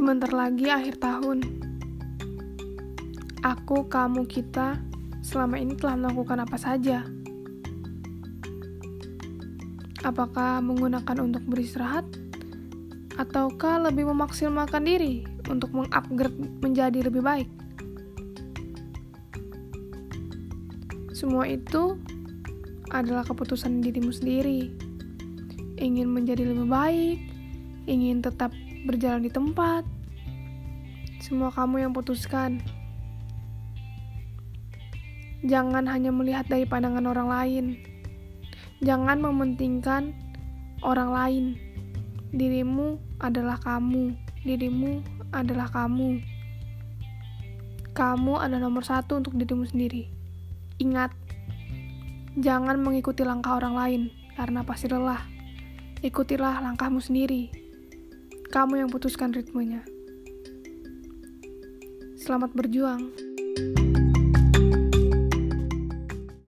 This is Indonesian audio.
Sebentar lagi akhir tahun. Aku, kamu, kita selama ini telah melakukan apa saja. Apakah menggunakan untuk beristirahat? Ataukah lebih memaksimalkan diri untuk mengupgrade menjadi lebih baik? Semua itu adalah keputusan dirimu sendiri. Ingin menjadi lebih baik, ingin tetap berjalan di tempat. Semua kamu yang putuskan. Jangan hanya melihat dari pandangan orang lain. Jangan mementingkan orang lain. Dirimu adalah kamu. Dirimu adalah kamu. Kamu adalah nomor satu untuk dirimu sendiri. Ingat, jangan mengikuti langkah orang lain karena pasti lelah. Ikutilah langkahmu sendiri. Kamu yang putuskan ritmenya. Selamat berjuang.